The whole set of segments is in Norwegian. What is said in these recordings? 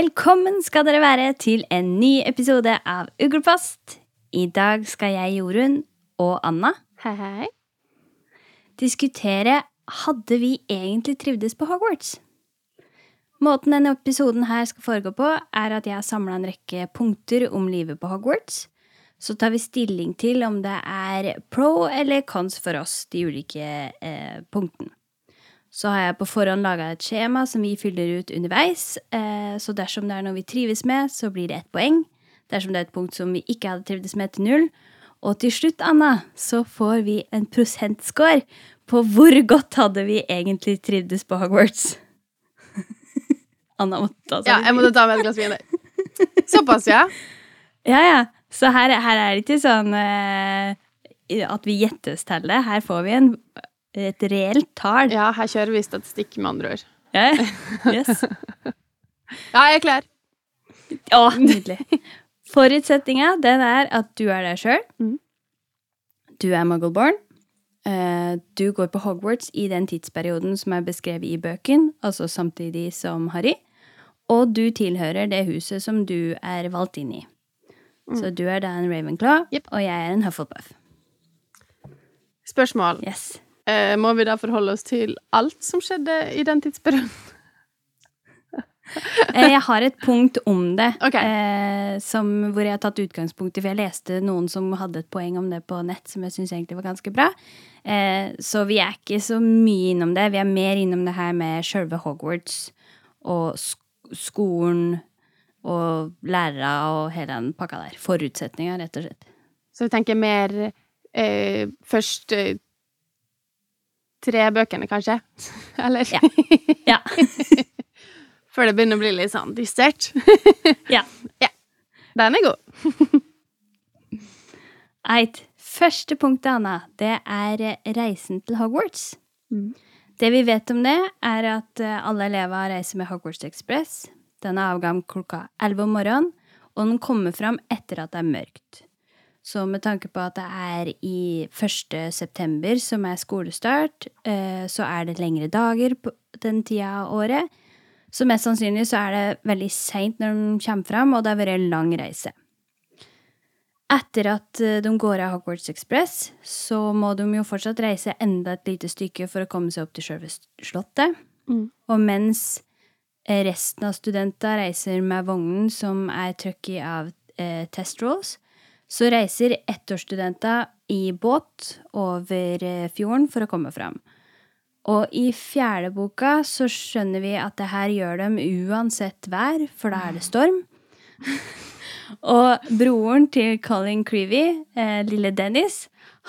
Velkommen skal dere være til en ny episode av Uglepost. I dag skal jeg, Jorunn og Anna Hei, hei. diskutere hadde vi egentlig trivdes på Hogwarts. Måten denne episoden her skal foregå på, er at jeg har samla en rekke punkter om livet på Hogwarts. Så tar vi stilling til om det er pro eller cons for oss, de ulike eh, punktene. Så har jeg på forhånd laga et skjema som vi fyller ut underveis. Eh, så dersom det er noe vi trives med, så blir det ett poeng. Dersom det er et punkt som vi ikke hadde trivdes med, til null. Og til slutt, Anna, så får vi en prosentscore på hvor godt hadde vi egentlig trivdes på Hogwarts. Anna måtte ta seg Ja, jeg måtte ta med et glass vin. der. Såpass, ja. Ja, ja. Så her, her er det ikke sånn uh, at vi gjettesteller. Her får vi en, et reelt tall. Ja, her kjører vi statistikk, med andre ord. Ja. Yes. Ja, jeg er klar. Å, nydelig. Forutsetninga den er at du er deg sjøl. Mm. Du er muggleborn. Eh, Du går på Hogwarts i den tidsperioden som er beskrevet i bøken, altså samtidig som Harry. Og du tilhører det huset som du er valgt inn i. Så du er da en Ravenclaw, yep. og jeg er en Hufflepuff. Spørsmål. Yes. Eh, må vi da forholde oss til alt som skjedde i den tidsperioden? Eh, Jeg har et punkt om det, okay. eh, som, hvor jeg har tatt utgangspunkt i For jeg leste noen som hadde et poeng om det på nett, som jeg syns egentlig var ganske bra. Eh, så vi er ikke så mye innom det. Vi er mer innom det her med sjølve Hogwarts og sk skolen og lærere og hele den pakka der. Forutsetninger, rett og slett. Så du tenker mer eh, først eh, tre bøkene, kanskje? Eller? Ja. Ja. Før det begynner å bli litt sånn dystert. Ja. ja. Den er god. Eit. Første punktet, Anna, det er reisen til Hogwarts. Mm. Det vi vet om det, er at eh, alle elever reiser med Hogwarts Express. Den er avgang klokka 11 om morgenen, og den kommer fram etter at det er mørkt. Så med tanke på at det er i 1. september, som er skolestart, eh, så er det lengre dager på den tida av året. Så mest sannsynlig så er det veldig seint når de kommer fram, og det har vært en lang reise. Etter at eh, de går av Hogwarts Express, så må de jo fortsatt reise enda et lite stykke for å komme seg opp til selve slottet. Mm. Og mens eh, resten av studentene reiser med vognen som er trøkket av eh, test rolls, så reiser ettårsstudenter i båt over eh, fjorden for å komme fram. Og i fjerde boka så skjønner vi at det her gjør dem uansett vær, for da er det storm. Og broren til Colin Creevy, eh, lille Dennis,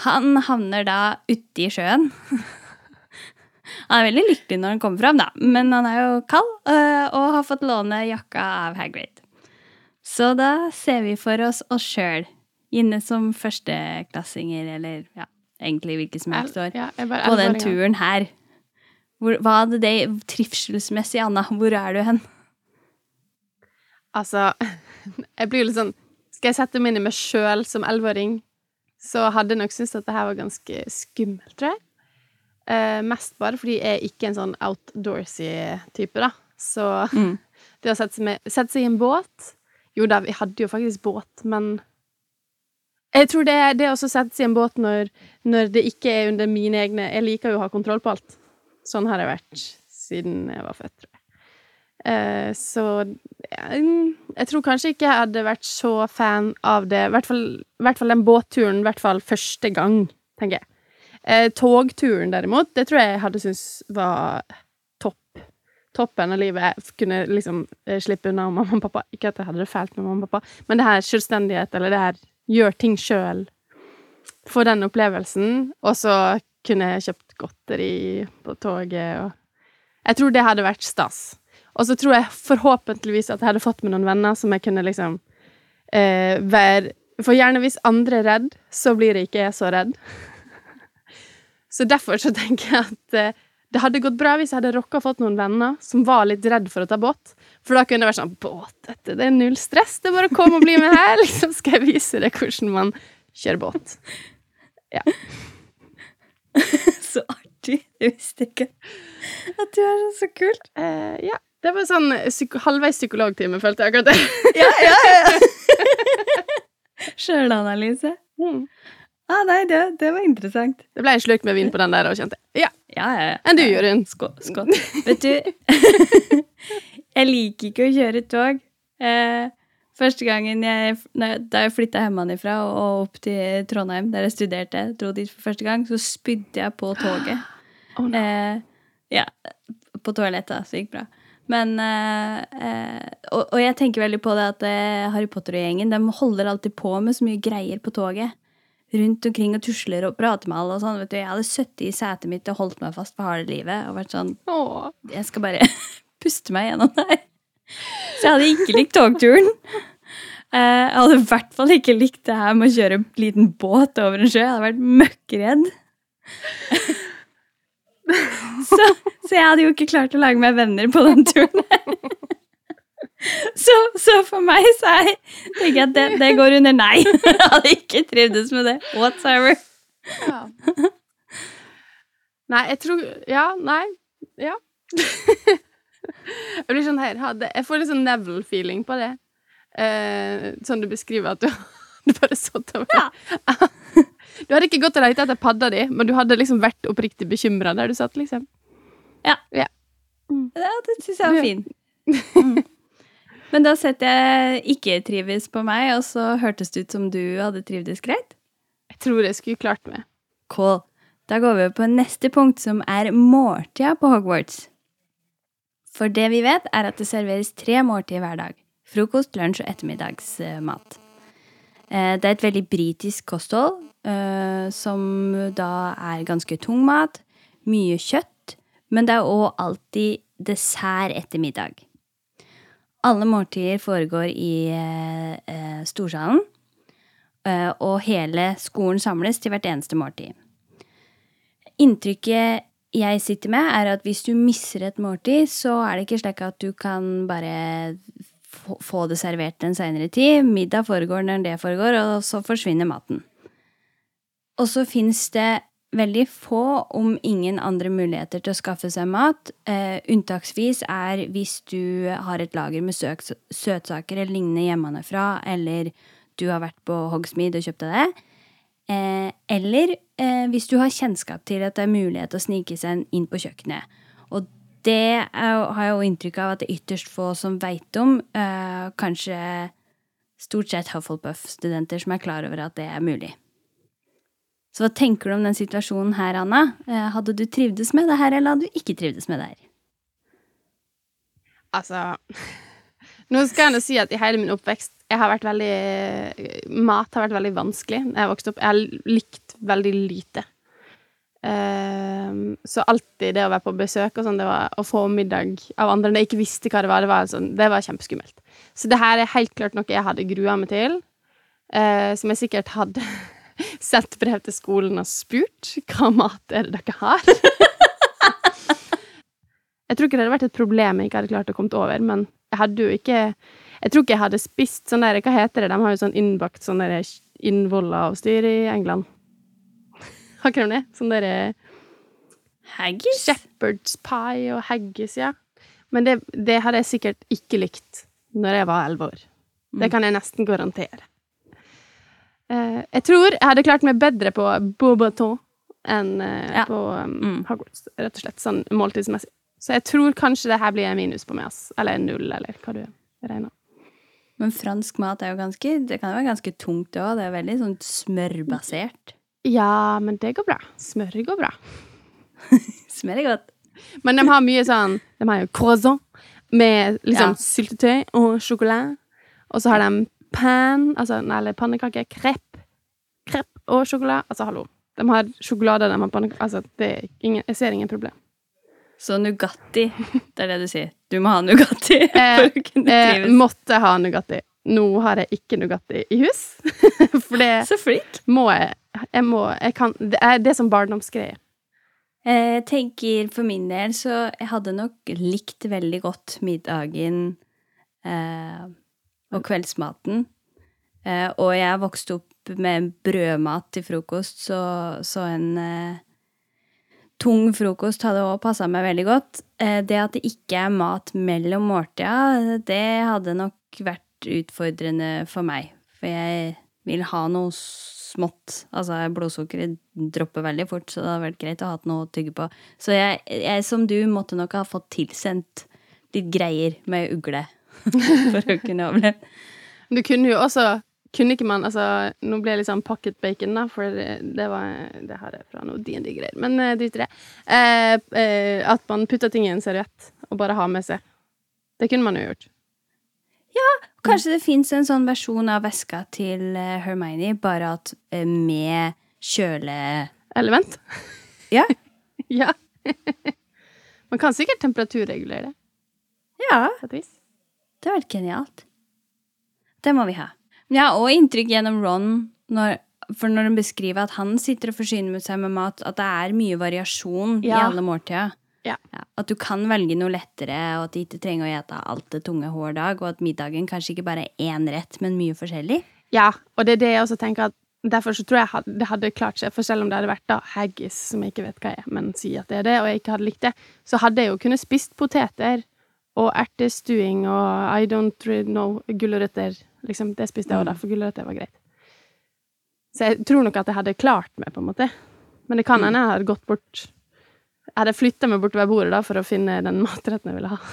han havner da uti sjøen. han er veldig lykkelig når han kommer fram, da, men han er jo kald eh, og har fått låne jakka av Hagrid. Så da ser vi for oss oss sjøl inne som førsteklassinger, eller ja, egentlig hvilket som helst år, Ja, bare på den turen her. Hvor, hva hadde det trivselsmessig, Anna? Hvor er du hen? Altså, jeg blir jo litt sånn Skal jeg sette meg inn i meg sjøl som elleveåring, så hadde jeg nok syntes at det her var ganske skummelt, tror jeg. Eh, mest bare fordi jeg ikke er en sånn outdoorsy-type, da. Så Mm. det å sette seg, med, sette seg i en båt Jo da, vi hadde jo faktisk båt, men jeg tror det det å sette seg i en båt når, når det ikke er under mine egne Jeg liker jo å ha kontroll på alt. Sånn har jeg vært siden jeg var født, tror jeg. Eh, så mm, jeg tror kanskje ikke jeg hadde vært så fan av det. I hvert fall, hvert fall den båtturen, i hvert fall første gang, tenker jeg. Eh, togturen, derimot, det tror jeg jeg hadde syntes var topp. Toppen av livet. Jeg kunne liksom eh, slippe unna mamma og pappa. Ikke at jeg hadde det fælt med mamma og pappa, men det her selvstendighet, eller det her gjør ting sjøl. Få den opplevelsen, og så kunne jeg kjøpt godteri på toget og Jeg tror det hadde vært stas. Og så tror jeg forhåpentligvis at jeg hadde fått med noen venner som jeg kunne liksom eh, være For gjerne hvis andre er redd, så blir ikke jeg så redd. så derfor så tenker jeg at eh, det hadde gått bra hvis jeg hadde rocka og fått noen venner som var litt redd for å ta båt. For da kunne det vært sånn Båt, dette, det er null stress. Det er bare å komme og bli med her. Liksom skal jeg vise deg hvordan man kjører båt. Ja. så artig. Jeg visste ikke at du er så kult. Uh, ja. Det var sånn psyko halvveis psykologtime, følte jeg akkurat det. Ja, ja, ja. Sjølanalyse. Mm. Ah, nei, det, det var interessant. Det ble en slurk med vin på den der, og kjente Ja. Ja, ja, ja. Enn du, Jørund? Skål. Vet du, jeg liker ikke å kjøre tog. Eh, første gangen jeg, Da jeg flytta hjemmefra og opp til Trondheim, der jeg studerte, dro dit for første gang, så spydde jeg på toget. Oh, no. Eh, ja, på toalettet, så det gikk bra. Men eh, eh, og, og jeg tenker veldig på det at eh, Harry Potter og gjengen de holder alltid på med så mye greier på toget. Rundt omkring og tusler og prater med alle og sånn. Vet du, jeg hadde sittet i setet mitt og holdt meg fast for harde livet og vært sånn Åh. Jeg skal bare puste meg gjennom det her. Så jeg hadde ikke likt togturen. Eh, jeg hadde i hvert fall ikke likt det her med å kjøre en liten båt over en sjø. Jeg hadde vært møkkredd. Så, så jeg hadde jo ikke klart å lage meg venner på den turen her. Så, så for meg så er, tenker jeg at det, det går under nei. Jeg hadde ikke trivdes med det whatsoever. Ja. Nei, jeg tror Ja, nei. Ja. Jeg blir sånn her Jeg får litt sånn Neville-feeling på det. Eh, sånn du beskriver at du hadde bare satt over Ja. Du hadde ikke gått og leita etter padda di, men du hadde liksom vært oppriktig bekymra der du satt, liksom. Ja, Ja, det syns jeg var fin. Mm. Men da setter jeg ikke trives på meg, og så hørtes det ut som du hadde trivdes greit. Jeg tror jeg skulle klart meg. Cool. Da går vi over på neste punkt, som er måltida på Hogwarts. For det vi vet, er at det serveres tre måltider hver dag. Frokost, lunsj og ettermiddagsmat. Eh, Det er et veldig britisk kosthold, eh, som da er ganske tung mat, mye kjøtt, men det er òg alltid dessert etter middag. Alle måltider foregår i eh, storsalen, og hele skolen samles til hvert eneste måltid. Inntrykket jeg sitter med, er at hvis du misser et måltid, så er det ikke slik at du kan bare få- det servert en seinere tid. Middag foregår når det foregår, og så forsvinner maten. Og så fins det veldig få, om ingen andre muligheter til å skaffe seg mat. Eh, unntaksvis er hvis du har et lager med søk, søtsaker eller lignende hjemmefra, eller du har vært på Hogsmeade og kjøpt deg det. Eh, eller eh, hvis du har kjennskap til at det er mulighet å snike seg inn på kjøkkenet. Og det er, har jeg jo inntrykk av at det er ytterst få som veit om. Eh, kanskje stort sett Hufflepuff-studenter som er klar over at det er mulig. Så hva tenker du om den situasjonen her, Anna? Hadde du trivdes med det her, eller hadde du ikke trivdes med det her? Altså Nå skal jeg nå si at i hele min oppvekst jeg har vært veldig Mat har vært veldig vanskelig når jeg vokste opp. Jeg har likt veldig lite. Um, så alltid det å være på besøk og sånn, det var å få middag av andre når jeg ikke visste hva det var, det var, sånn, det var kjempeskummelt. Så det her er helt klart noe jeg hadde grua meg til. uh, som jeg sikkert hadde sendt brev til skolen og spurt hva mat er det dere har. Jeg tror ikke det hadde vært et problem jeg ikke hadde klart å komme over, men jeg hadde jo ikke Jeg tror ikke jeg hadde spist sånn der Hva heter det? De har jo sånn innbakt sånn der styr i England. Har ikke de det? Sånn derre Haggis? shepherd's pie og haggis, ja. Men det, det hadde jeg sikkert ikke likt når jeg var elleve år. Det kan jeg nesten garantere. Uh, jeg tror jeg hadde klart meg bedre på Beaubaton enn uh, Ja. på um, Mm. Hogwarts, rett og slett, sånn måltidsmessig. Så jeg tror kanskje det her blir en minus på meg, ass. Eller en null, eller hva du regner. Men fransk mat er jo ganske Det kan jo være ganske tungt òg. Det er veldig sånn smørbasert. Ja, men det går bra. Smør går bra. Smør er godt. Men de har mye sånn De har jo croissant med liksom Ja. syltetøy og sjokolade. Og så har de pan, altså, nei, eller pannekake, krepp, krepp og sjokolade. Altså, hallo. De har sjokolade, de har pannekake Altså, det ingen, jeg ser ingen problem. Så Nugatti, det er det du sier. Du må ha Nugatti Eh, for å kunne Jeg trives. måtte ha Nugatti. Nå har jeg ikke Nugatti i hus. For det Så flink. må jeg. Jeg må Jeg kan Det er det som barndomsgreier. Eh, Jeg tenker for min del så jeg hadde nok likt veldig godt middagen eh, og kveldsmaten. Eh, og jeg vokste opp med brødmat til frokost, så, så en eh, tung frokost hadde òg passa meg veldig godt. Eh, det at det ikke er mat mellom måltida, det hadde nok vært utfordrende for meg. For jeg vil ha noe smått. Altså, blodsukkeret dropper veldig fort, så det hadde vært greit å ha noe å tygge på. Så jeg, jeg, som du, måtte nok ha fått tilsendt litt greier med ugle for å kunne overleve. Du kunne jo også kunne ikke man Altså, nå ble jeg litt sånn pocket bacon, da, for det, det var Det har jeg fra noe DND-greier, men uh, drit i det. Eh, eh, at man putter ting i en serviett og bare har med seg. Det kunne man jo gjort. Ja, kanskje det fins en sånn versjon av veska til uh, Hermione, bare at uh, med kjøle... Element? Ja. ja. man kan sikkert temperaturregulere det. Ja. Det hadde vært genialt. Det må vi ha. Jeg har òg inntrykk gjennom Ron, når, for når han beskriver at han sitter og forsyner seg med mat, at det er mye variasjon i alle måltider. Ja. At du kan velge noe lettere, og at de ikke trenger å ete alt det tunge hver dag, og at middagen kanskje ikke bare er én rett, men mye forskjellig. Ja, og det er det jeg også tenker at Derfor så tror jeg det hadde klart seg, for selv om det hadde vært da haggis, som jeg ikke vet hva er, men sier at det er det, og jeg ikke hadde likt det, så hadde jeg jo kunnet spist poteter og ertestuing og I don't know gulrøtter. Liksom, det spiste jeg også da, for gulrøtter var greit. Så jeg tror nok at jeg hadde klart meg, på en måte. Men det kan hende jeg hadde gått bort Jeg hadde flytta meg bortover bordet da for å finne den matretten jeg ville ha.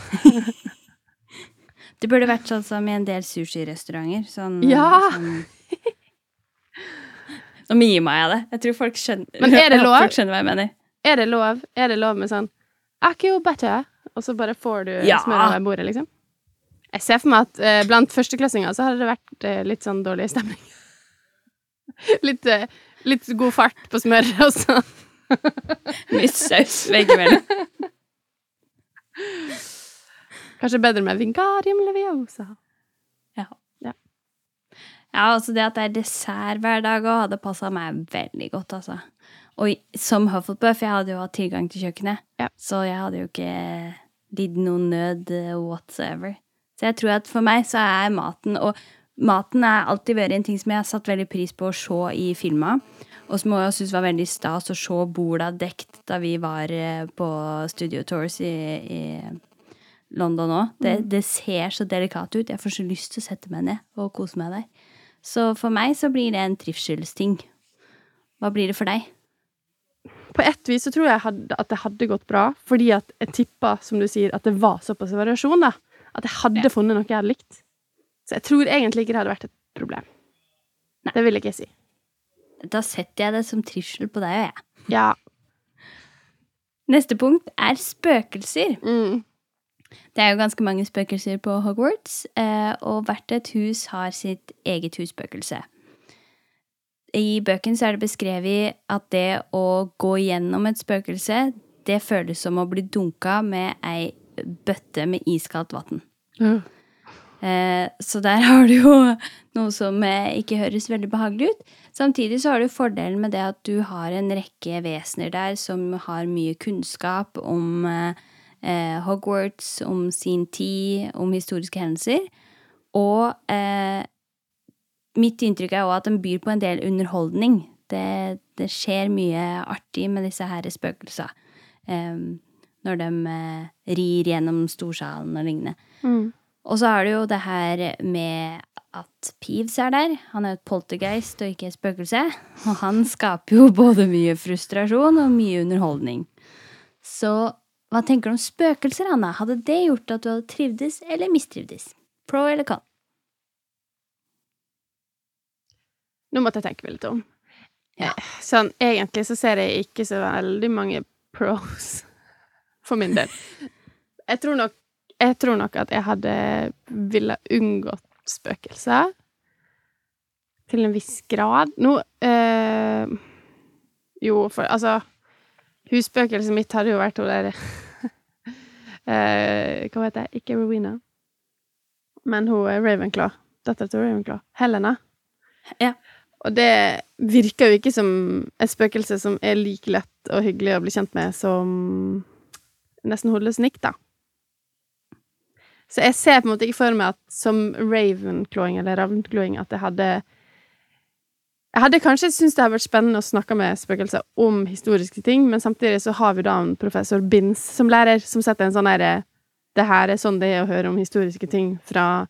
Det burde vært sånn som i en del sushirestauranter. Sånn, Ja! sånn Nå mima jeg det. Jeg tror folk skjønner Men er det lov? Folk skjønner hva jeg mener. Er det lov Er det lov med sånn Akio butter? Og så bare får du Ja. smør over bordet, liksom? Jeg ser for meg at eh, blant førsteklassinger så hadde det vært eh, litt sånn dårlig stemning. litt, eh, litt god fart på smøret og sånn. Mye saus veggimellom. Kanskje bedre med vingarium leviosa. Ja, Ja, altså det at det er dessert hver dag òg, hadde passa meg veldig godt, altså. Og som Hufflepuff, jeg hadde jo hatt tilgang til kjøkkenet, Ja. så jeg hadde jo ikke lidd noen nød eh, whatsoever. Så jeg tror at for meg så er maten Og maten er alltid vært en ting som jeg har satt veldig pris på å se i filmer. Og som jeg synes var veldig stas å se borda dekt da vi var eh, på studio tours i, i London òg. Det, det ser så delikat ut. Jeg får så lyst til å sette meg ned og kose meg der. Så for meg så blir det en trivselsting. Hva blir det for deg? På ett vis så tror jeg at det hadde gått bra, fordi at jeg tippa, som du sier, at det var såpass variasjon, da. At jeg hadde funnet noe jeg hadde likt. Så jeg tror egentlig ikke det hadde vært et problem. Nei. Det vil ikke jeg si. Da setter jeg det som trivsel på deg og jeg. Ja. Neste punkt er spøkelser. Mm. Det er jo ganske mange spøkelser på Hogwarts, eh, og hvert et hus har sitt eget husspøkelse. I bøken er det beskrevet at det å gå gjennom et spøkelse, det føles som å bli dunka med ei bøtte med iskaldt vann. Eh, så der har du jo noe som eh, ikke høres veldig behagelig ut. Samtidig så har du fordelen med det at du har en rekke vesener der som har mye kunnskap om eh, eh, Hogwarts, om sin tid, om historiske hendelser. Og mitt inntrykk er òg at den byr på en del underholdning. Det, det skjer mye artig med disse her spøkelsene. Når de rir gjennom storsalen og lignende. Mm. Og så har du jo det her med at Peeves er der. Han er et poltergeist og ikke et spøkelse. Og han skaper jo både mye frustrasjon og mye underholdning. Så hva tenker du om spøkelser, Anna? Hadde det gjort at du hadde trivdes eller mistrivdes? Pro eller con? Nå måtte jeg tenke meg litt om. Ja. Eh, Sånn, egentlig så ser jeg ikke så veldig mange pros for min del. Jeg tror nok, jeg tror nok at jeg hadde ville unngått spøkelser. Til en viss grad. Nå eh, Jo, for altså Husspøkelset mitt hadde jo vært hun der eh, Hva heter jeg? Ikke Rowena. Men hun er Ravenclaw. Dattera til Ravenclaw. Helena. Ja. Og det virker jo ikke som et spøkelse som er like lett og hyggelig å bli kjent med som nesten hodeløs Nick, da. Så jeg ser på en måte ikke for meg at som Ravenclawing eller Ravnclawing at jeg hadde Jeg hadde kanskje syntes det hadde vært spennende å snakke med spøkelser om historiske ting, men samtidig så har vi da en professor Binns som lærer, som setter en sånn derre Det her er sånn det er å høre om historiske ting fra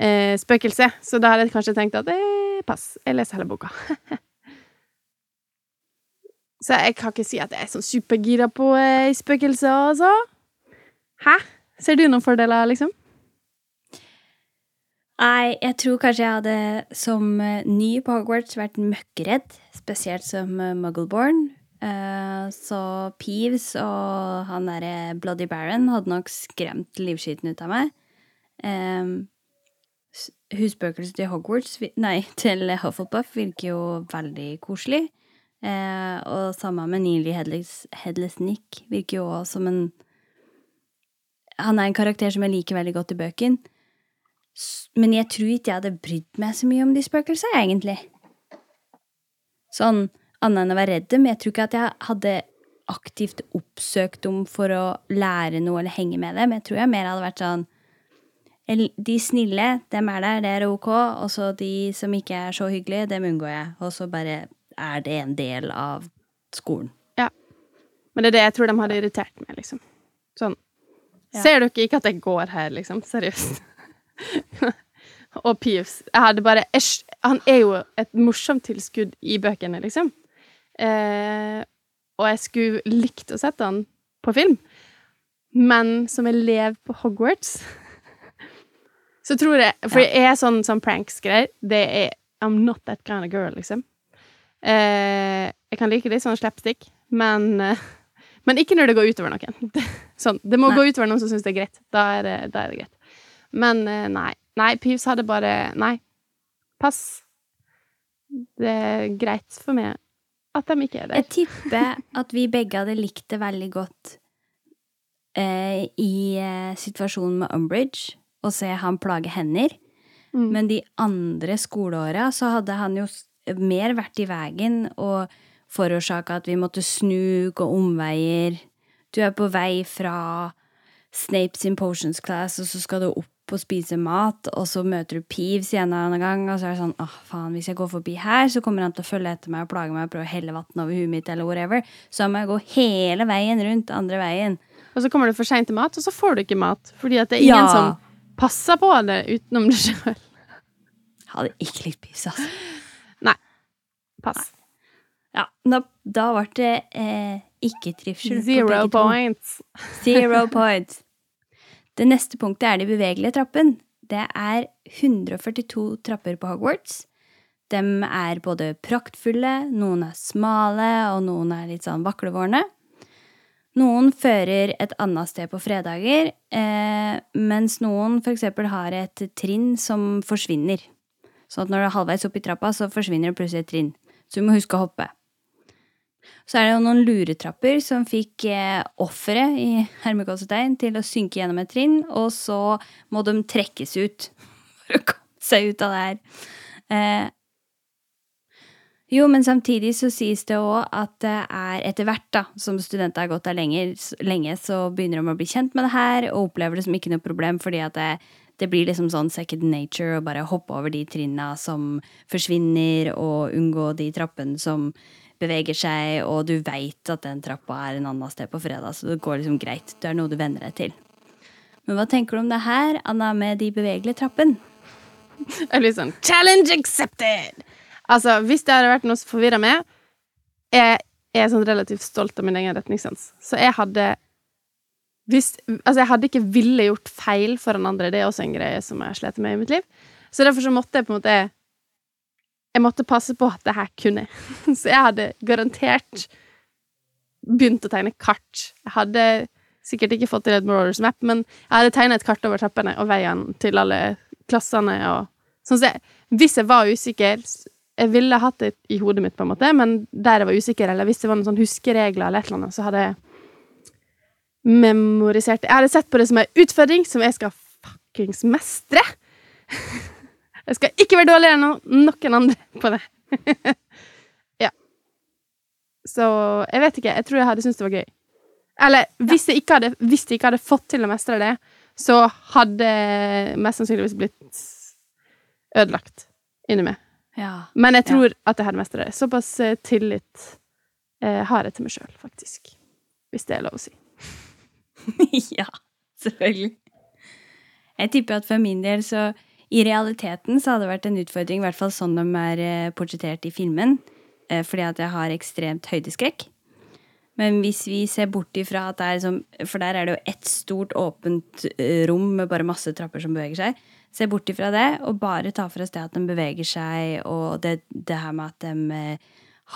eh, spøkelset. Så da hadde jeg kanskje tenkt at eh, pass, jeg leser hele boka. så jeg kan ikke si at jeg er sånn supergira på eh, spøkelser, altså. Hæ? Ser du noen fordeler, liksom? Nei, jeg tror kanskje jeg hadde som eh, ny på Hogwarts vært møkkredd, spesielt som uh, Muggleborn. Eh, så Peeves og han derre Bloody Baron hadde nok skremt livskiten ut av meg. Um, Husspøkelset til Hogwarts, nei, til Hufflepuff virker jo veldig koselig. Eh, og samme med Neely Headless, Headless Nick virker jo også som en Han er en karakter som jeg liker veldig godt i bøkene. Men jeg tror ikke jeg hadde brydd meg så mye om de spøkelsene, egentlig. Sånn annet enn å være redd dem. Jeg tror ikke at jeg hadde aktivt oppsøkt dem for å lære noe eller henge med dem. Jeg tror jeg mer hadde vært sånn De snille, dem er der, det er ok. Og så de som ikke er så hyggelige, dem unngår jeg. Og så bare er det en del av skolen. Ja. Men det er det jeg tror de hadde irritert meg, liksom. Sånn. Ja. Ser dere ikke at jeg går her, liksom? Seriøst. og Pius. Jeg hadde bare æsj. Han er jo et morsomt tilskudd i bøkene, liksom. Eh, og jeg skulle likt å sette han på film. Men som elev på Hogwarts så tror jeg For jeg er sånn, sånn pranks-greier. Det er I'm not that kind of girl, liksom. Eh, jeg kan like litt sånn slapstick, men eh, men ikke når det går utover noen. sånn, det må Nei. gå utover noen som syns det er greit. Da er det, da er det greit. Men eh, nei. Nei, Pivs hadde bare Nei. Pass. Det er greit for meg at de ikke er der. Jeg tipper at vi begge hadde likt det veldig godt eh, i eh, situasjonen med Umbridge, å se han plage hender. Mm. Men de andre skoleåra så hadde han jo mer vært i veien og forårsaka at vi måtte snu, gå omveier. Du er på vei fra Snape sin potions class, og så skal du opp og spise mat, og så møter du Peeves igjen en annen gang, og så er det sånn åh, faen, hvis jeg går forbi her, så kommer han til å følge etter meg og plage meg og prøve å helle vann over huet mitt, eller whatever. Så da må jeg gå hele veien rundt andre veien. Og så kommer du for seint til mat, og så får du ikke mat, fordi at det er ingen ja. som passer på det utenom deg sjøl. Hadde ikke likt Peeves, altså. Nei. Pass. Nei. Ja, da, da ble det eh, ikke trivsel. Zero points. Zero points. Det neste punktet er de bevegelige trappen. Det er 142 trapper på Hogwarts. De er både praktfulle, noen er smale, og noen er litt sånn vaklevårne. Noen fører et annet sted på fredager, eh, mens noen f.eks. har et trinn som forsvinner. Så at når du er halvveis opp i trappa, så forsvinner det plutselig et trinn. Så du må huske å hoppe. Så er det jo noen luretrapper som fikk eh, offeret i hermegåsetegn til å synke gjennom et trinn, og så må de trekkes ut for å komme seg ut av det her. Eh, jo, men samtidig så sies det òg at det er etter hvert, da, som studenter har gått der lenge, lenge, så begynner de å bli kjent med det her og opplever det som ikke noe problem, fordi at det, det blir liksom sånn second nature å bare hoppe over de trinna som forsvinner, og unngå de trappene som beveger seg, og du veit at den trappa er en annen sted på fredag, så det går liksom greit. Det er noe du venner deg til. Men hva tenker du om det her, Anna, med de bevegelige trappene? Jeg blir sånn Challenge accepted! Altså, hvis det hadde vært noe som forvirra meg Jeg er sånn relativt stolt av min egen retningssans, så jeg hadde hvis, altså jeg hadde ikke ville gjort feil foran andre. Det er også en greie som jeg slet med i mitt liv. Så derfor så måtte jeg på en måte jeg måtte passe på at det her kunne. Så jeg hadde garantert begynt å tegne kart. Jeg hadde sikkert ikke fått til et Marauders Map, men jeg hadde tegnet et kart over trappene og veien til alle klassene og sånn. Så jeg, hvis jeg var usikker Jeg ville hatt det i hodet mitt, på en måte, men der jeg var usikker, eller hvis det var noen sånn huskeregler eller et eller annet, så hadde jeg memorisert. Jeg hadde sett på det som en utfordring som jeg skal fuckings mestre. Jeg skal ikke være dårligere enn noen andre på det. ja. Så jeg vet ikke. Jeg tror jeg hadde syntes det var gøy. Eller hvis jeg, hadde, hvis jeg ikke hadde fått til å mestre det, så hadde mest sannsynligvis blitt ødelagt inni meg. Ja. Men jeg tror at jeg hadde mestra det. Såpass eh, tillit eh, har jeg til meg sjøl, faktisk. Hvis det er lov å si. ja, selvfølgelig. Jeg tipper at for min del så i realiteten så hadde det vært en utfordring, i hvert fall sånn de er eh, portrettert i filmen, eh, fordi at jeg har ekstremt høydeskrekk. Men hvis vi ser bort ifra at det er som For der er det jo ett stort, åpent eh, rom med bare masse trapper som beveger seg. Se bort ifra det, og bare ta for oss det at de beveger seg, og det, det her med at de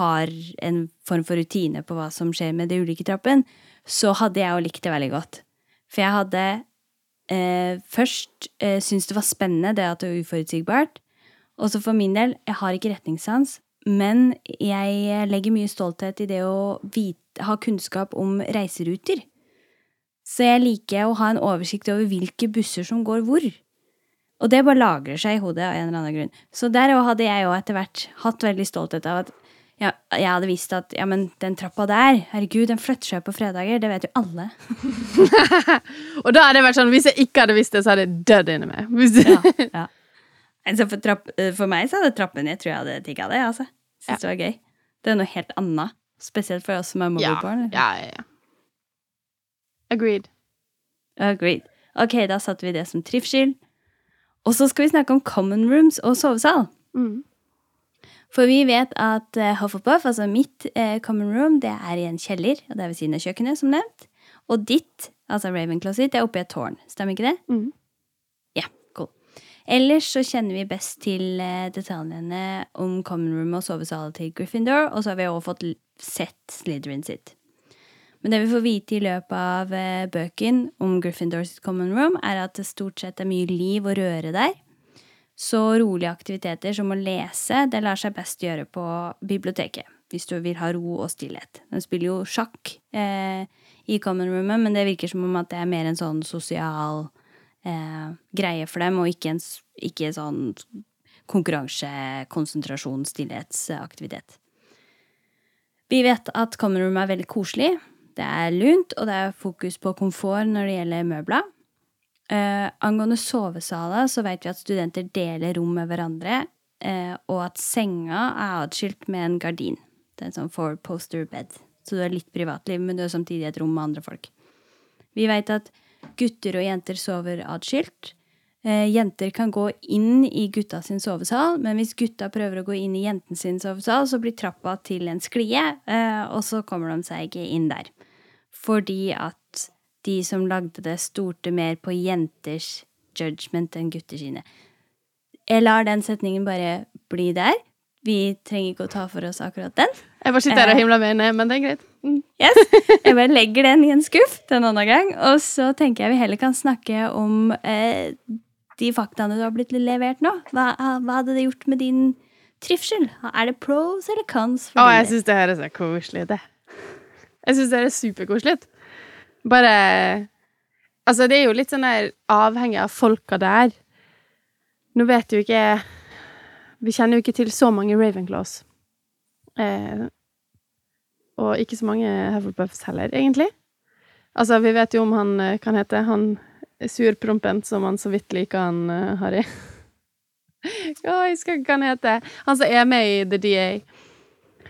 har en form for rutine på hva som skjer med de ulike trappene, så hadde jeg jo likt det veldig godt. For jeg hadde eh, først eh, syntes det var spennende det at det var uforutsigbart. Og så for min del, jeg har ikke retningssans, men jeg legger mye stolthet i det å vite, ha kunnskap om reiseruter. Så jeg liker å ha en oversikt over hvilke busser som går hvor. Og det bare lagrer seg i hodet av en eller annen grunn. Så der hadde jeg jo etter hvert hatt veldig stolthet av at ja, jeg hadde visst at ja, men den trappa der, herregud, den flytter seg på fredager. Det vet jo alle. Og da hadde det vært sånn, hvis jeg ikke hadde visst det, så hadde jeg dødd inni meg. Ja, ja. Altså for, trapp, for meg så hadde trappen Jeg tror jeg hadde digga det. altså. Syns det var gøy. Det er noe helt annet. Spesielt for oss som er ja, ja, ja, ja. Agreed. Agreed. Ok, da satte vi det som trivsel. Og så skal vi snakke om common rooms og sovesal. Mm. For vi vet at uh, Hufflepuff, altså mitt eh, common room, det er i en kjeller, og det er ved siden av kjøkkenet, som nevnt. Og ditt, altså Ravenclaw sitt, det er oppe i et tårn. Stemmer ikke det? Mm. Ja, cool. Ellers så kjenner vi best til eh, detaljene om common room og sovesalet til Gryffindor, og så har vi også fått sett Slytherin sitt. Men det vi får vite i løpet av eh, bøken om Gryffindors common room, er at det stort sett er mye liv og røre der. Så rolige aktiviteter som å lese, det lar seg best gjøre på biblioteket. Hvis du vil ha ro og stillhet. De spiller jo sjakk eh, i common roomet, men det virker som om at det er mer en sånn sosial eh, greie for dem, og ikke en ikke sånn konkurranse, konsentrasjon, stillhetsaktivitet. Vi vet at common room er veldig koselig. Det er lunt, og det er fokus på komfort når det gjelder møbler. Eh, angående sovesaler så vet vi at studenter deler rom med hverandre, eh, og at senga er atskilt med en gardin. Det er en sånn four poster bed. Så du har litt privatliv, men du har samtidig et rom med andre folk. Vi vet at gutter og jenter sover atskilt. Eh, jenter kan gå inn i gutta sin sovesal, men hvis gutta prøver å gå inn i jenten sin sovesal, så blir trappa til en sklie, eh, og så kommer de seg ikke inn der. Fordi at de som lagde det, stolte mer på jenters judgment enn gutter sine. Jeg lar den setningen bare bli der. Vi trenger ikke å ta for oss akkurat den. Jeg bare sitter her og Eh. himler med øynene, men det er greit. Mm. Yes. Jeg bare legger den i en skuff til en annen gang. Og så tenker jeg vi heller kan snakke om eh, de faktaene du har blitt levert nå. Hva, hva hadde det gjort med din trivsel? Er det pros eller cons? for Å, jeg syns det er så koselig det. Jeg syns det her er superkoselig. Bare Altså, det er jo litt sånn der avhengig av folka der. Nå vet jo ikke Vi kjenner jo ikke til så mange Ravenclaws. Eh, og ikke så mange Hufflepuffs heller, egentlig. Altså, vi vet jo om han eh, kan hete han surprompen som han så vidt liker han eh, Harry. Ja, jeg husker ikke hva han heter. Han som er med i The DA.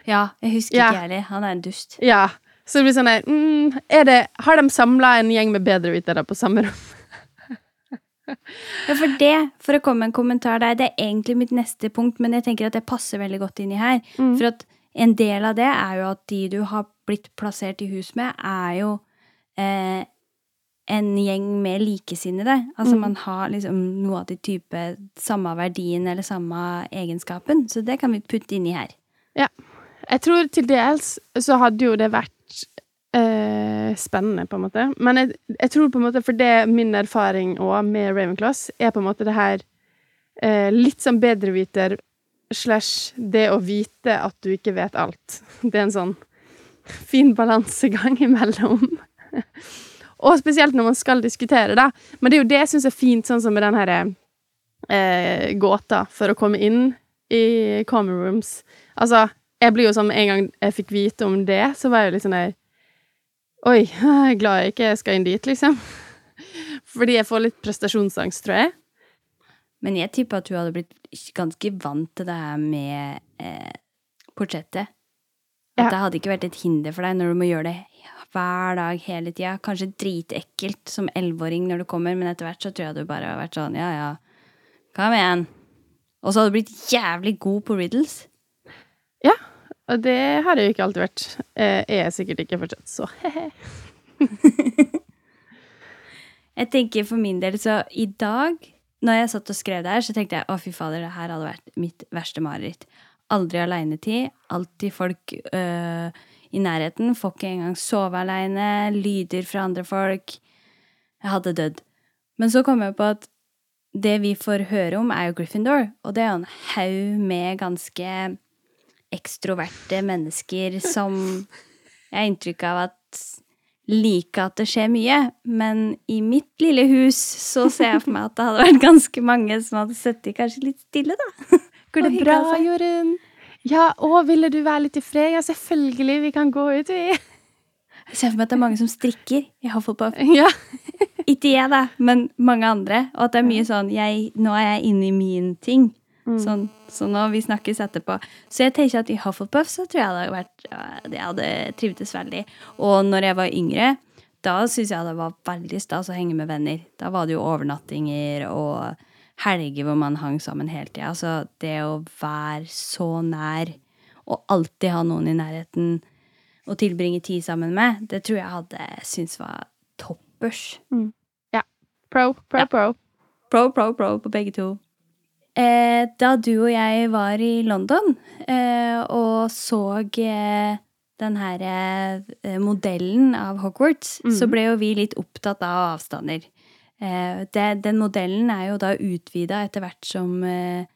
Ja, jeg husker Ja. ikke heller. Han er en dust. Ja. Så det blir sånn der mm, er det, Har de samla en gjeng med bedrevitere på samme rom? Ja, for det, for å komme med en kommentar der, det er egentlig mitt neste punkt, men jeg tenker at det passer veldig godt inni her. Mm. For at en del av det er jo at de du har blitt plassert i hus med, er jo eh, en gjeng med likesinnede. Altså Mm. man har liksom noe av de type samme verdien eller samme egenskapen. Så det kan vi putte inni her. Ja. Jeg tror til dels så hadde jo det vært eh, spennende, på en måte. Men jeg, jeg tror på en måte, for det min erfaring òg med Ravenclaws, er på en måte det her eh, litt sånn bedreviter slash det å vite at du ikke vet alt. Det er en sånn fin balansegang imellom. Og spesielt når man skal diskutere, da. Men det er jo det jeg syns er fint, sånn som med den herre eh, gåta for å komme inn i common rooms. Altså, jeg blir jo sånn en gang jeg fikk vite om det, så var jeg jo litt sånn der Oi, jeg er glad jeg ikke skal inn dit, liksom. Fordi jeg får litt prestasjonsangst, tror jeg. Men jeg tipper at hun hadde blitt ganske vant til det her med eh, portrettet. At Ja. det hadde ikke vært et hinder for deg når du må gjøre det hver dag hele tida. Kanskje dritekkelt som elleveåring når du kommer, men etter hvert så tror jeg du bare har vært sånn ja ja, kom igjen. Og så hadde du blitt jævlig god på riddles. Og det har jeg jo ikke alltid vært. Eh, Jeg er sikkert ikke fortsatt, så he-he. Jeg tenker for min del, så i dag, når jeg satt og skrev det her, så tenkte jeg å, fy fader, det her hadde vært mitt verste mareritt. Aldri aleinetid. Alltid folk øh, i nærheten. Får ikke engang sove aleine. Lyder fra andre folk. Jeg hadde dødd. Men så kom jeg på at det vi får høre om, er jo Gryffindor. Og det er jo en haug med ganske ekstroverte mennesker som jeg har inntrykk av at liker at det skjer mye. Men i mitt lille hus så ser jeg for meg at det hadde vært ganske mange som hadde sittet kanskje litt stille, da. Går det Og bra. Jorunn? Ja, å, ville du være litt i fred? Ja, selvfølgelig, vi kan gå ut, vi. Jeg ser for meg at det er mange som strikker i på Ja. Ikke jeg, da, men mange andre. Og at det er mye sånn jeg, Nå er jeg inne i min ting. Sånn, så nå vi snakkes etterpå. Så jeg tenker at i Hufflepuff så tror jeg det hadde vært ja, Det hadde trivdes veldig. Og når jeg var yngre, da syns jeg det var veldig stas å henge med venner. Da var det jo overnattinger og helger hvor man hang sammen hele tida. Altså det å være så nær og alltid ha noen i nærheten å tilbringe tid sammen med, det tror jeg hadde syntes var toppers. Ja Pro, pro, Ja. pro. Pro, pro, pro på begge to. Eh, da du og jeg var i London eh, og så eh, den her eh, modellen av Hogwarts, så ble jo vi litt opptatt av avstander. Eh, det, den modellen er jo da utvida etter hvert som eh,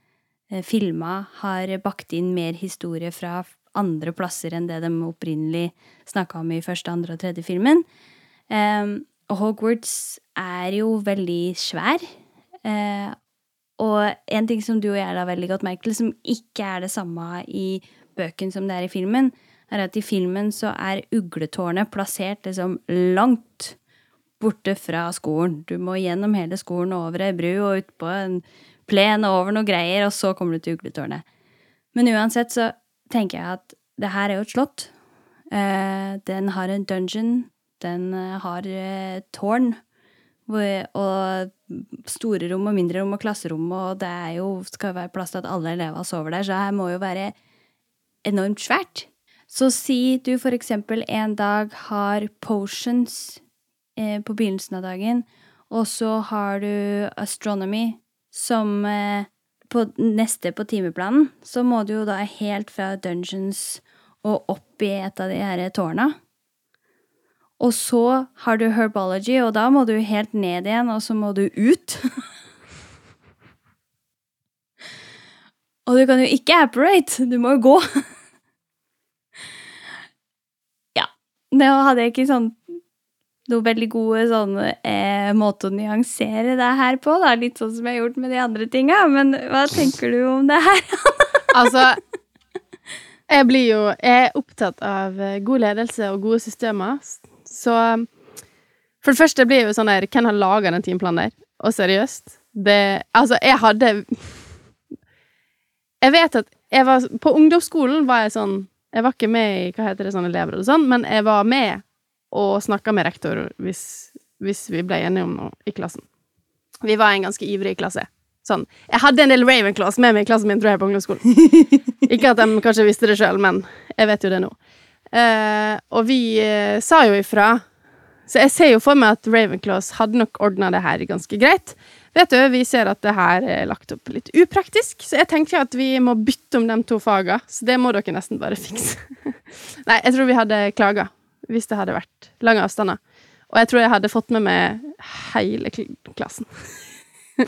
filma har bakt inn mer historie fra andre plasser enn det de opprinnelig snakka om i første, andre og tredje filmen. Og Hogwarts er jo veldig svær. Og en ting som du og jeg la veldig godt merke som ikke er det samme i bøken som det er i filmen, er at i filmen så er ugletårnet plassert liksom langt borte fra skolen. Du må gjennom hele skolen over ei bru og ut på en plen og over noe greier, og så kommer du til ugletårnet. Men uansett så tenker jeg at det her er jo et slott. Eh, den har en dungeon. Den har eh, tårn. Og store rom og mindre rom og klasserom, og det er jo, skal være plass til at alle elever sover der, så her må jo være enormt svært. Så si du for eksempel en dag har potions eh, på begynnelsen av dagen, og så har du astronomy som eh, på neste på timeplanen, så må du jo da helt fra dungeons og opp i et av de her tårna. Og så har du herbology, og da må du helt ned igjen, og så må du ut. og du kan jo ikke apparate, du må jo gå. ja. Nå hadde jeg ikke sånn noe veldig gode sånn eh, måte å nyansere det her på, da. Litt sånn som jeg har gjort med de andre tinga. Men hva tenker du om det her? Altså, jeg blir jo Jeg er opptatt av eh, god ledelse og gode systemer, så For det første blir jeg jo sånn der Hvem har laga den timeplanen der? Og seriøst, det Altså, jeg hadde Jeg vet at jeg var På ungdomsskolen var jeg sånn Jeg var ikke med i hva heter det, sånn elever og sånn, men jeg var med og snakka med rektor hvis, hvis vi ble enige om noe i klassen. Vi var en ganske ivrig klasse. Sånn. Jeg hadde en del Ravenclaws med meg i klassen min, tror jeg, på ungdomsskolen. Ikke at de kanskje visste det sjøl, men jeg vet jo det nå. Eh, og vi eh, sa jo ifra. Så jeg ser jo for meg at Ravenclaws hadde nok ordna det her ganske greit. Vet du, Vi ser at det her er lagt opp litt upraktisk, så jeg tenker at vi må bytte om de to faga. Så det må dere nesten bare fikse. Nei, jeg tror vi hadde klaga hvis det hadde vært lange avstander. Og jeg tror jeg hadde fått med meg hele kl klassen.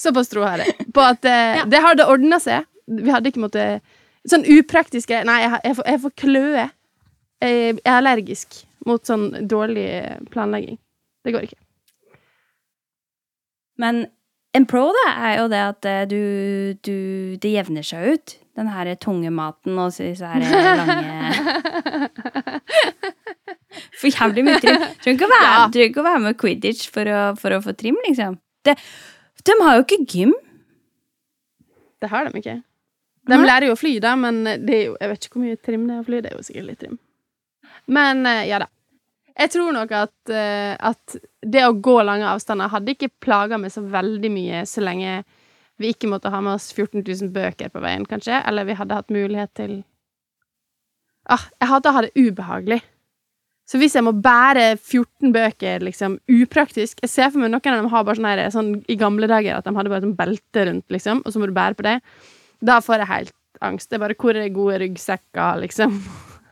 Såpass tro har jeg på at eh, det hadde ordna seg. Vi hadde ikke måttet Sånn upraktiske Nei, jeg, jeg, får, jeg får kløe. Jeg, jeg er allergisk mot sånn dårlig planlegging. Det går ikke. Men en pro da, er jo det at eh, du, du Det jevner seg ut. Den her tunge maten og så her lange For jævlig mye trim. Trenger ikke Ja. ikke å være med Quidditch for å, for å få trim, liksom. Det, De har jo ikke gym. Det har de ikke. De lærer jo å fly, da, men det jo Jeg vet ikke hvor mye trim det er å fly. Det er jo sikkert litt trim. Men eh, ja da. Jeg tror nok at, eh, at det å gå lange avstander hadde ikke plaga meg så veldig mye så lenge vi ikke måtte ha med oss 14 000 bøker på veien, kanskje, eller vi hadde hatt mulighet til Ah, jeg hater å ha det ubehagelig. Så hvis jeg må bære 14 bøker, liksom, upraktisk Jeg ser for meg noen av dem har bare sånn her sånn, I gamle dager at de hadde bare sånn belte rundt, liksom, og så må du bære på det. Da får jeg helt angst. Det er bare hvor er gode ryggsekker, liksom.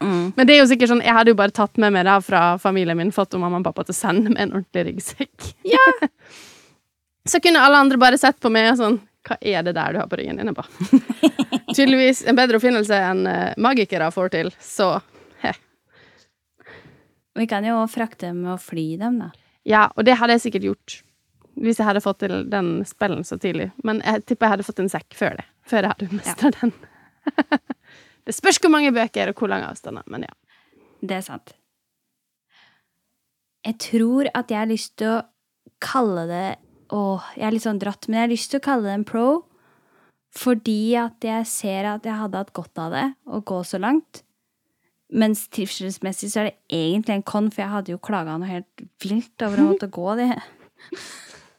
Mm. Men det er jo sikkert sånn Jeg hadde jo bare tatt med meg det fra familien min, fått mamma og pappa til å sende meg en ordentlig ryggsekk. Ja. så kunne alle andre bare sett på meg og sånn Hva er det der du har på ryggen din? Bare Tydeligvis en bedre oppfinnelse enn eh, magikere får til, så he. Vi kan jo frakte dem og fly dem, da. Ja, og det hadde jeg sikkert gjort. Hvis jeg hadde fått til den spellen så tidlig. Men jeg tipper jeg hadde fått en sekk før det. Før jeg hadde mista den. det spørs hvor mange bøker og hvor lang avstand, men ja. Det er sant. Jeg tror at jeg har lyst til å kalle det Åh, jeg er litt sånn dratt, men jeg har lyst til å kalle det en pro. Fordi at jeg ser at jeg hadde hatt godt av det å gå så langt. Mens trivselsmessig så er det egentlig en con, for jeg hadde jo klaga noe helt vilt over å måtte gå det.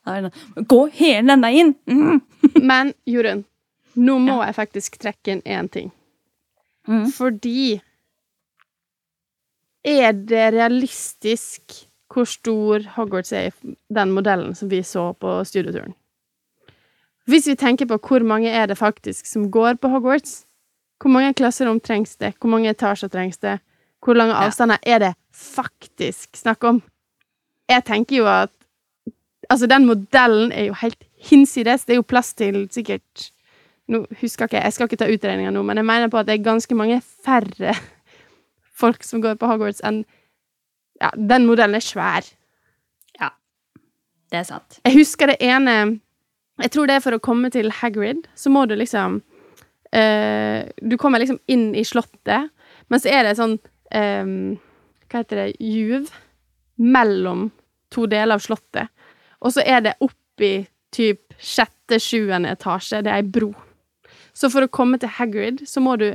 Er det sånn, Gå hele denne inn! Mm. Men Jorunn, nå må jeg faktisk trekke inn én ting. Mm. Fordi Er det realistisk hvor stor Hogwarts er i den modellen som vi så på studieturen? Hvis vi tenker på hvor mange er det faktisk som går på Hogwarts, hvor mange klasserom trengs det, hvor mange etasjer trengs det, hvor lange Ja. avstander er det faktisk snakk om? Jeg tenker jo at Altså, den modellen er jo helt hinsides. Det er jo plass til sikkert Nå husker ikke jeg, skal ikke ta utregninga nå, men jeg mener på at det er ganske mange færre folk som går på Hogwarts enn Ja, den modellen er svær. Ja. Det er sant. Jeg husker det ene Jeg tror det er for å komme til Hagrid, så må du liksom eh, Du kommer liksom inn i slottet, men så er det sånn eh, Hva heter det Juv mellom to deler av slottet. Og så er det oppi typ sjette, sjuende etasje. Det er ei bro. Så for å komme til Hagrid, så må du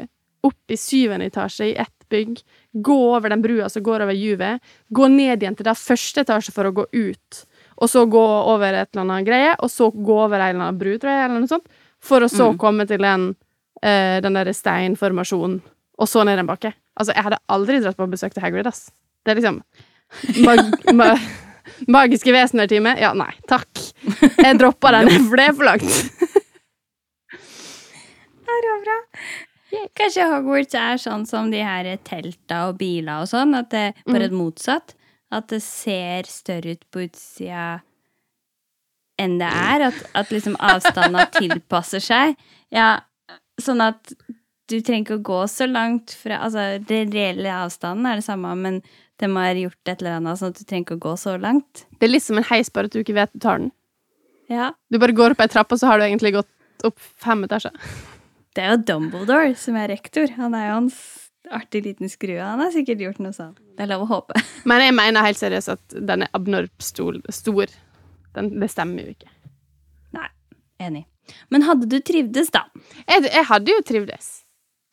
opp i syvende etasje i ett bygg, gå over den brua som går over juvet, gå ned igjen til da første etasje for å gå ut, og så gå over et eller annet greie, og så gå over en eller annen bru, tror jeg, eller noe sånt, for å så Mm. komme til den, uh, den derre steinformasjonen, og så ned en bakke. Altså, jeg hadde aldri dratt på besøk til Hagrid, ass. Det er liksom mag ma Magiske vesener-time? Ja, nei, takk. Jeg droppa den, for det er for langt. Er bra. Kanskje Hogwarts er sånn som de her telta og biler og sånn, at det bare motsatt. At det ser større ut på utsida enn det er. At, at liksom avstanda tilpasser seg. Ja, sånn at du trenger ikke å gå så langt fra Altså, den reelle avstanden er det samme, men de har gjort et eller annet sånn at du trenger ikke å gå så langt. Det er litt som en heis, bare at du ikke vet du tar den. Ja. Du bare går opp ei trapp, og så har du egentlig gått opp fem etasjer. Det er jo Dumbledore som er rektor. Han er jo en artig liten skrue. Han har sikkert gjort noe sånt. Det er lov å håpe. Men jeg mener helt seriøst at den er abnormt stor. Den, det stemmer jo ikke. Nei, enig. Men hadde du trivdes, da? Jeg, jeg hadde jo trivdes.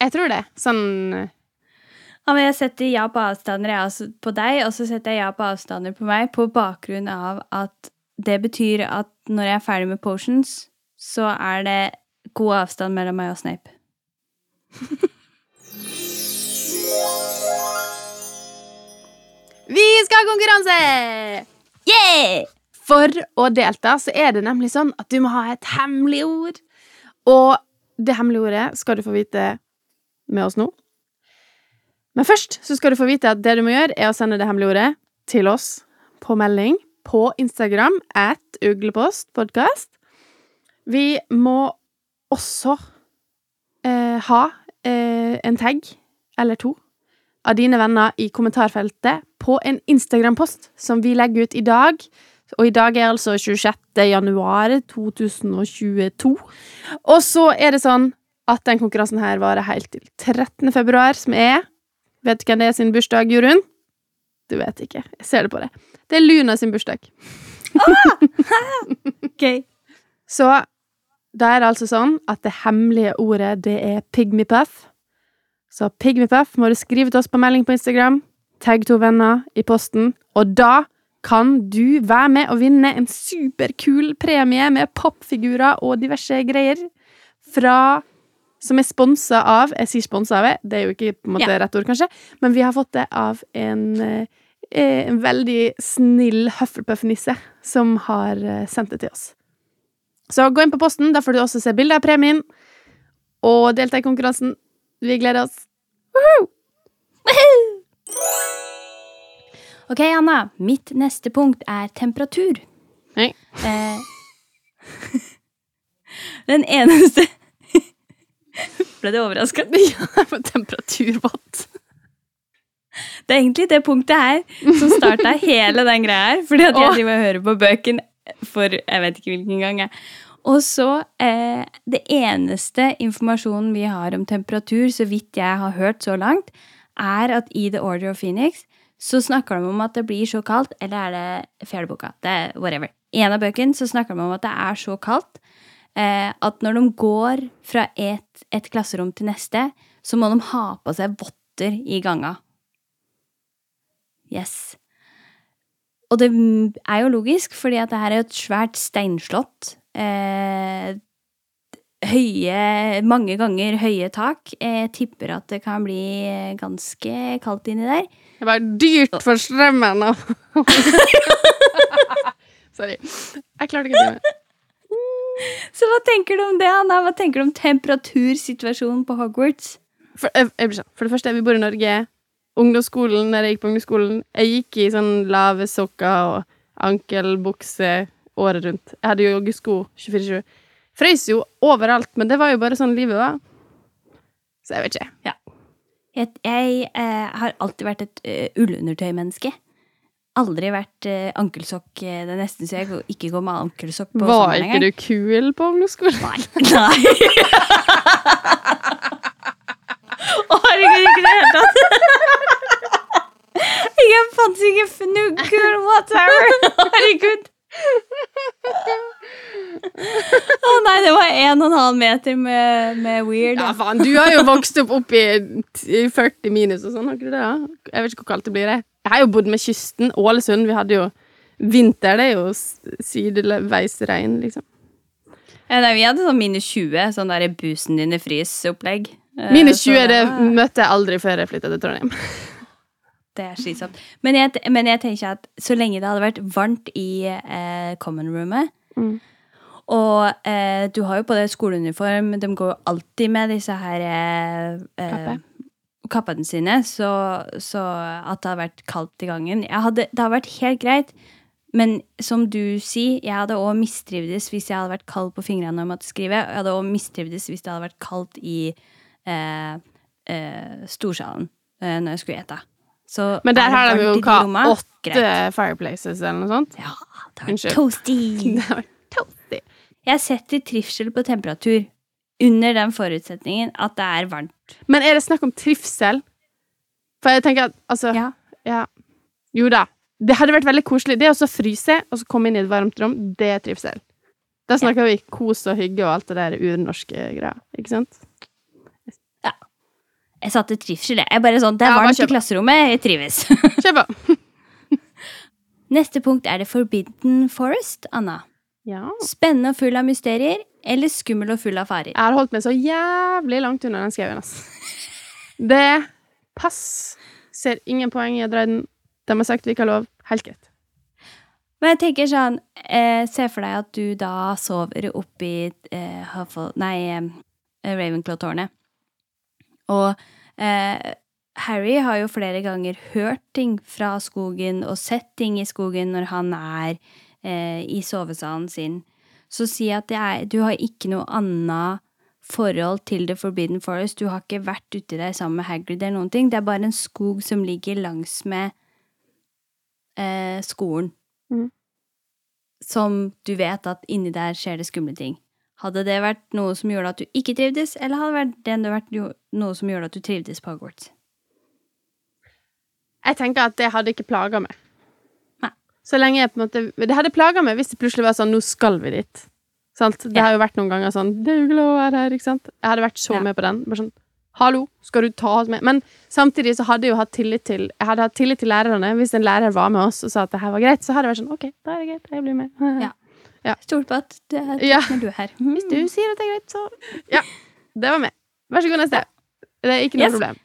Jeg tror det. Sånn Ja, men jeg setter ja på avstander også på deg, og så setter jeg ja på avstander på meg på bakgrunn av at det betyr at når jeg er ferdig med potions, så er det god avstand mellom meg og Snape. Vi skal ha konkurranse! Yeah! For å delta så er det nemlig sånn at du må ha et hemmelig ord. Og det hemmelige ordet skal du få vite med oss nå. Men først så skal du få vite at det du må gjøre, er å sende det hemmelige ordet til oss på melding på Instagram at uglepostpodkast. Vi må også eh, ha eh, en tagg eller to av dine venner i kommentarfeltet på en Instagram-post som vi legger ut i dag. Og i dag er altså 26. januar 2022. Og så er det sånn at den konkurransen her varer helt til 13. februar, som er Vet du hvem det er sin bursdag, Jorunn? Du vet ikke. Jeg ser det på deg. Det er Luna sin bursdag. Gøy. Så da er det altså sånn at det hemmelige ordet, det er pygmy-puff. Så pygmy-puff må du skrive til oss på melding på Instagram, tagg to venner i posten, og da kan du være med og vinne en superkul premie med popfigurer og diverse greier fra som er sponsa av Jeg sier sponsa av, det er jo ikke på en måte Ja. rett ord, kanskje, men vi har fått det av en, eh, en veldig snill Hufflepuff-nisse som har eh, sendt det til oss. Så gå inn på posten, da får du også se bilde av premien og delta i konkurransen. Vi gleder oss. Woohoo! Ok, Anna. Mitt neste punkt er temperatur. Nei. Eh, den eneste Ble du overraska? Ja, temperaturvått. Det er egentlig det punktet her som starta hele den greia her. Fordi at jeg driver og hører på bøken for jeg vet ikke hvilken gang. jeg. Og så eh, Det eneste informasjonen vi har om temperatur, så vidt jeg har hørt så langt, er at i The Order of Phoenix så snakker de om at det blir så kaldt, eller er det fjerde boka? Det er whatever. I en av bøkene så snakker de om at det er så kaldt eh, at når de går fra et, et klasserom til neste, så må de ha på seg votter i ganga. Yes. Og det er jo logisk, fordi at det her er jo et svært steinslott. Eh, høye, mange ganger høye tak. Jeg tipper at det kan bli ganske kaldt inni der. Det var dyrt for strømmen og Sorry. Jeg klarte ikke det. Så hva tenker du om det, Anna? Hva tenker du om temperatursituasjonen på Hogwarts? For, jeg, jeg sånn. for det første, vi bor i Norge. Ungdomsskolen, når jeg gikk på ungdomsskolen Jeg gikk i sånn lave sokker og ankelbukse året rundt. Jeg hadde jo joggesko 24-7. Frøys jo overalt, men det var jo bare sånn livet var. Så jeg vet ikke. Jeg, jeg eh, har alltid vært et uh, ullundertøymenneske. Aldri vært uh, ankelsokk. eh, Det er nesten så jeg ikke går med ankelsokk på Var ikke du kul på ungdomsskolen? Nei. Nei. Herregud, ikke i det hele tatt. Jeg fant ikke fnugger, whatever. Herregud. Å nei, det var en og en halv meter med, med weird. Ja, faen, du har jo vokst opp opp i 40 minus og sånn, har du det? Ja? Jeg vet ikke hvor kaldt det blir, jeg. Jeg har jo bodd med kysten. Ålesund, vi hadde jo Vinter, det er jo s- sideveis regn, liksom. Ja, nei, vi hadde sånn minus 20, sånn der busen din i frys-opplegg. Eh, så 20 det møtte jeg aldri før jeg flytta til Trondheim. Det er slitsomt. Men jeg, men jeg tenker at så lenge det hadde vært varmt i eh, common roomet Mm. Og eh, du har jo på deg skoleuniform, de går jo alltid med disse her eh, eh, kappene sine, så, så at det har vært kaldt i gangen jeg hadde, Det har vært helt greit, men som du sier, jeg hadde òg mistrivdes hvis jeg hadde vært kald på fingrene når jeg måtte skrive. Jeg hadde òg mistrivdes hvis det hadde vært kaldt i eh, eh, storsalen eh, når jeg skulle ete. Så Men der er har de jo hva, åtte fireplaces eller noe sånt. Ja, det var toasty. Det var toasty. Jeg setter trivsel på temperatur under den forutsetningen at det er varmt. Men er det snakk om trivsel? For jeg tenker at altså Ja. ja. Jo da. Det hadde vært veldig koselig. Det å fryse og så komme inn i et varmt rom, det er trivsel. Da snakker vi kos og hygge og alt det der urnorske greia. Ikke sant? Jeg satte trivsel, jeg. Bare sånn, det er Ja, varmt i klasserommet, jeg trives. Kjør på. Neste punkt er det Forbidden Forest, Anna. Ja. Spennende og full av mysterier, eller skummel og full av farer? Jeg har holdt meg så jævlig langt unna den skauen, ass. Det Pass. Ser ingen poeng i å dra i den. De har sagt vi ikke har lov. Helt greit. Men jeg tenker sånn, eh, se for deg at du da sover oppi eh, Huffle, nei, eh, Ravenclaw-tårnet. Og eh, Harry har jo flere ganger hørt ting fra skogen og sett ting i skogen når han er eh, i sovesalen sin. Så si at det er, du har ikke noe annet forhold til The Forbidden Forest. Du har ikke vært uti der sammen med Hagrid eller noen ting. Det er bare en skog som ligger langs med eh, skolen. Mm. Som du vet at inni der skjer det skumle ting. Hadde det vært noe som gjorde at du ikke trivdes, eller hadde det vært, noe som gjorde at du trivdes på Hogwarts? Jeg tenker at det hadde ikke plaga meg. Nei. Så lenge jeg på en måte Det hadde plaga meg hvis det plutselig var sånn Nå skal vi dit. Sant? Det Ja. har jo vært noen ganger sånn Det er jo lov å være her, ikke sant? Jeg hadde vært så Ja. med på den. Bare sånn Hallo, skal du ta oss med? Men samtidig så hadde jeg jo hatt tillit til Jeg hadde hatt tillit til lærerne. Hvis en lærer var med oss og sa at det her var greit, så hadde jeg vært sånn OK, da er det greit. Jeg blir med. Ja. Stol på at det er Ja. når du er her. Hvis du sier at det er greit, så Ja. Det var med. Vær så god, neste. Det er ikke noe Yes. problem.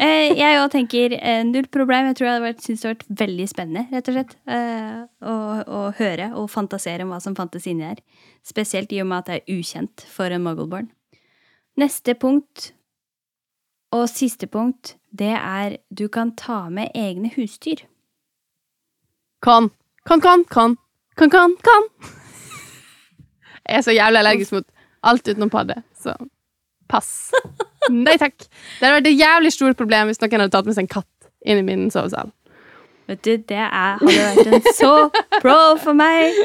Eh, jeg òg tenker eh, null problem. Jeg tror jeg hadde syntes det hadde vært veldig spennende, rett og slett. Eh, å, å høre og fantasere om hva som fantes inni her. Spesielt i og med at det er ukjent for en muggleborn. Neste punkt, og siste punkt, det er du kan ta med egne husdyr. Kan. Kan, kan, kan. Kan, kan, kan. Er så jævlig allergisk mot alt utenom padde, så pass. Nei takk. Det hadde vært et jævlig stort problem hvis noen hadde tatt med seg en katt inn i min sovesal. Vet du, det er, hadde vært en så pro for meg.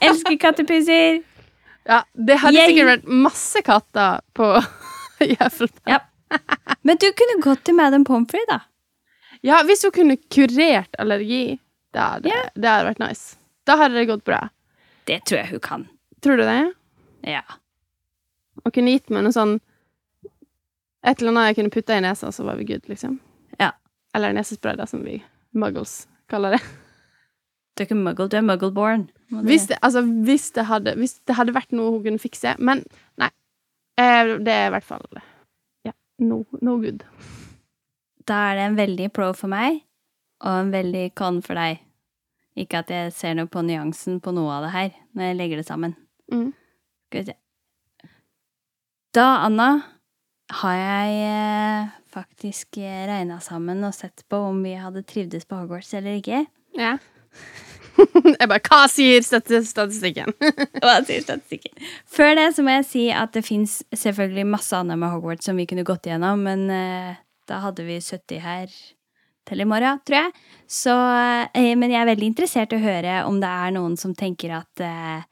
Elsker kattepuser. Ja, det hadde Yay. sikkert vært masse katter på Jævla. Ja. Men du kunne gått til Madam Pomfrey, da. Ja, hvis hun kunne kurert allergi, det hadde, yeah. det hadde vært nice. Da hadde det gått bra. Det tror jeg hun kan. Tror du det? Ja. Og kunne gitt meg noe sånn Et eller annet jeg kunne putta i nesa, så var vi good, liksom. Ja. Eller nesespray, da, som vi muggles kaller det. Du er ikke muggle, du er muggleborn. Hvis det, altså, hvis det, hadde, hvis det hadde vært noe hun kunne fikse. Men nei. Eh, Det er i hvert fall Ja, no, no good. Da er det en veldig pro for meg, og en veldig con for deg. Ikke at jeg ser noe på nyansen på noe av det her, når jeg legger det sammen. Mm. Skal vi se. Da, Anna, har jeg eh, faktisk regna sammen og sett på om vi hadde trivdes på Hogwarts eller ikke. Ja. jeg bare Hva sier statistikken? Hva sier statistikken? Før det så må jeg si at det fins selvfølgelig masse annet med Hogwarts som vi kunne gått gjennom, men uh, da hadde vi 70 her til i morgen, tror jeg. Så, uh, men jeg er veldig interessert i å høre om det er noen som tenker at eh,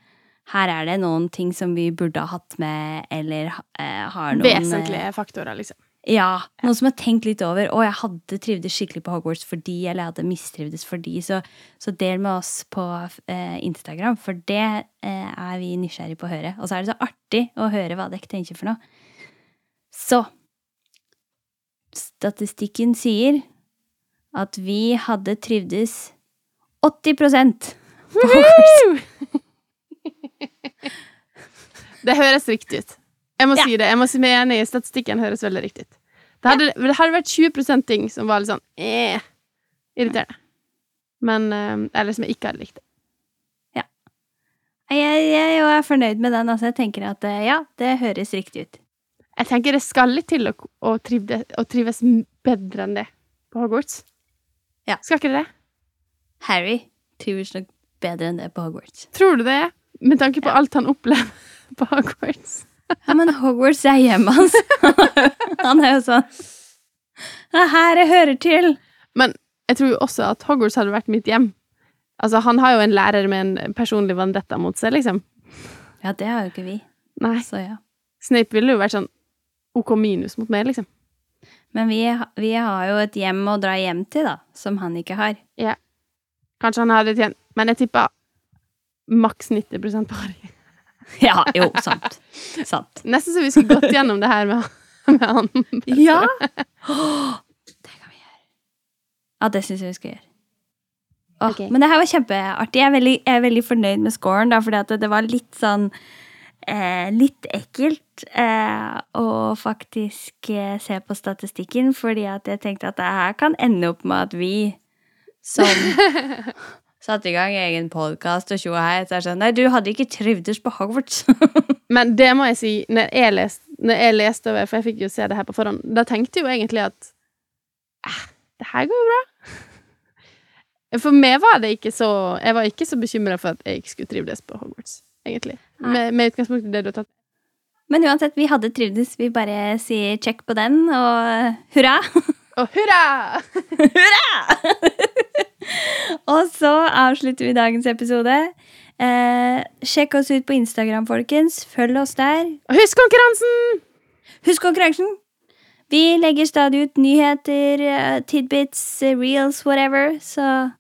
her er det noen ting som vi burde ha hatt med, eller eh, har noen eh, Vesentlige faktorer, liksom. Ja, noen som har tenkt litt over Å, jeg hadde trivdes skikkelig på Hogwarts fordi, eller jeg hadde mistrivdes fordi, så, så del med oss på eh, Instagram, for det eh, er vi nysgjerrig på å høre. Og så er det så artig å høre hva dere tenker for noe. Så Statistikken sier at vi hadde trivdes 80 på Hogwarts. Det høres riktig ut. Jeg må Ja. si det. Jeg må si meg enig i statistikken. høres veldig riktig ut. Det hadde, det hadde vært 20 ting som var litt sånn eh, irriterende. Men eh, Eller som jeg ikke hadde likt. Jeg, jeg, jeg er fornøyd med den. Altså. Jeg tenker at eh, ja, det høres riktig ut. Jeg tenker det skal litt til å, å, trivde, å trives bedre enn det på Hogwarts. Ja. Skal ikke det? Harry trives nok bedre enn det på Hogwarts. Tror du det? Med tanke på alt han opplever på Hogwarts. Ja, men Hogwarts er hjemmet hans. Han er jo sånn Det er her jeg hører til. Men jeg tror jo også at Hogwarts hadde vært mitt hjem. Altså, han har jo en lærer med en personlig vendetta mot seg, liksom. Ja, det har jo ikke vi. Nei. Så ja. Snape ville jo vært sånn OK minus mot meg, liksom. Men vi, vi har jo et hjem å dra hjem til, da, som han ikke har. Ja. Kanskje han hadde tjent Men jeg tippa maks 90 på Harry. Ja, jo, sant. Sant. Nesten så vi skulle gått gjennom det her med, med han. Ja! Det kan vi gjøre. Ja, det syns jeg vi skal gjøre. Oh, okay. Men det her var kjempeartig. Jeg er veldig, jeg er veldig fornøyd med scoren, for det, det var litt sånn eh, Litt ekkelt eh, å faktisk eh, se på statistikken, fordi at jeg tenkte at det her kan ende opp med at vi som satte i gang egen podkast og tjo og hei, så er sånn Nei, du hadde ikke trivdes på Hogwarts. Men det må jeg si, når jeg, lest, når jeg leste over, for jeg fikk jo se det her på forhånd, da tenkte jeg jo egentlig at eh, det her går jo bra. For meg var det ikke så Jeg var ikke så bekymra for at jeg ikke skulle trivdes på Hogwarts, egentlig. Med, med utgangspunkt i det du har tatt. Men uansett, vi hadde trivdes. Vi bare sier check på den, og hurra! Og hurra! hurra! Og så avslutter vi dagens episode. Eh, sjekk oss ut på Instagram, folkens. Følg oss der. Husk konkurransen! Husk konkurransen! Vi legger stadig ut nyheter, eh, tidbits, eh, reels, whatever. Så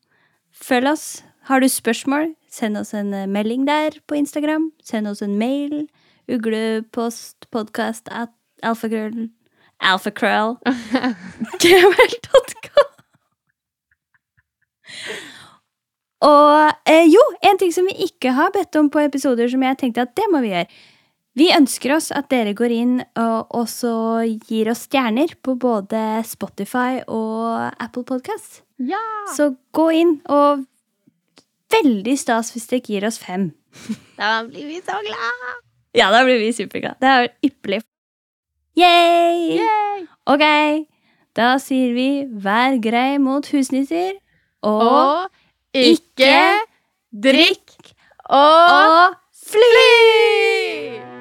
følg oss. Har du spørsmål, send oss en eh, melding der på Instagram. Send oss en mail. Uglepostpodkast at alfakrøll Alfakrøll gmail.com. Og eh, jo, en ting som vi ikke har bedt om på episoder, som jeg tenkte at det må vi gjøre. Vi ønsker oss at dere går inn og, også gir oss stjerner på både Spotify og Apple Podkast. Ja! Så gå inn, og veldig stas hvis dere gir oss fem. Da blir vi så glad! Ja, da blir vi superglade. Det er ypperlig. Yay! Yay! Ok, da sier vi vær grei mot husnisser, og, ikke drikk og fly!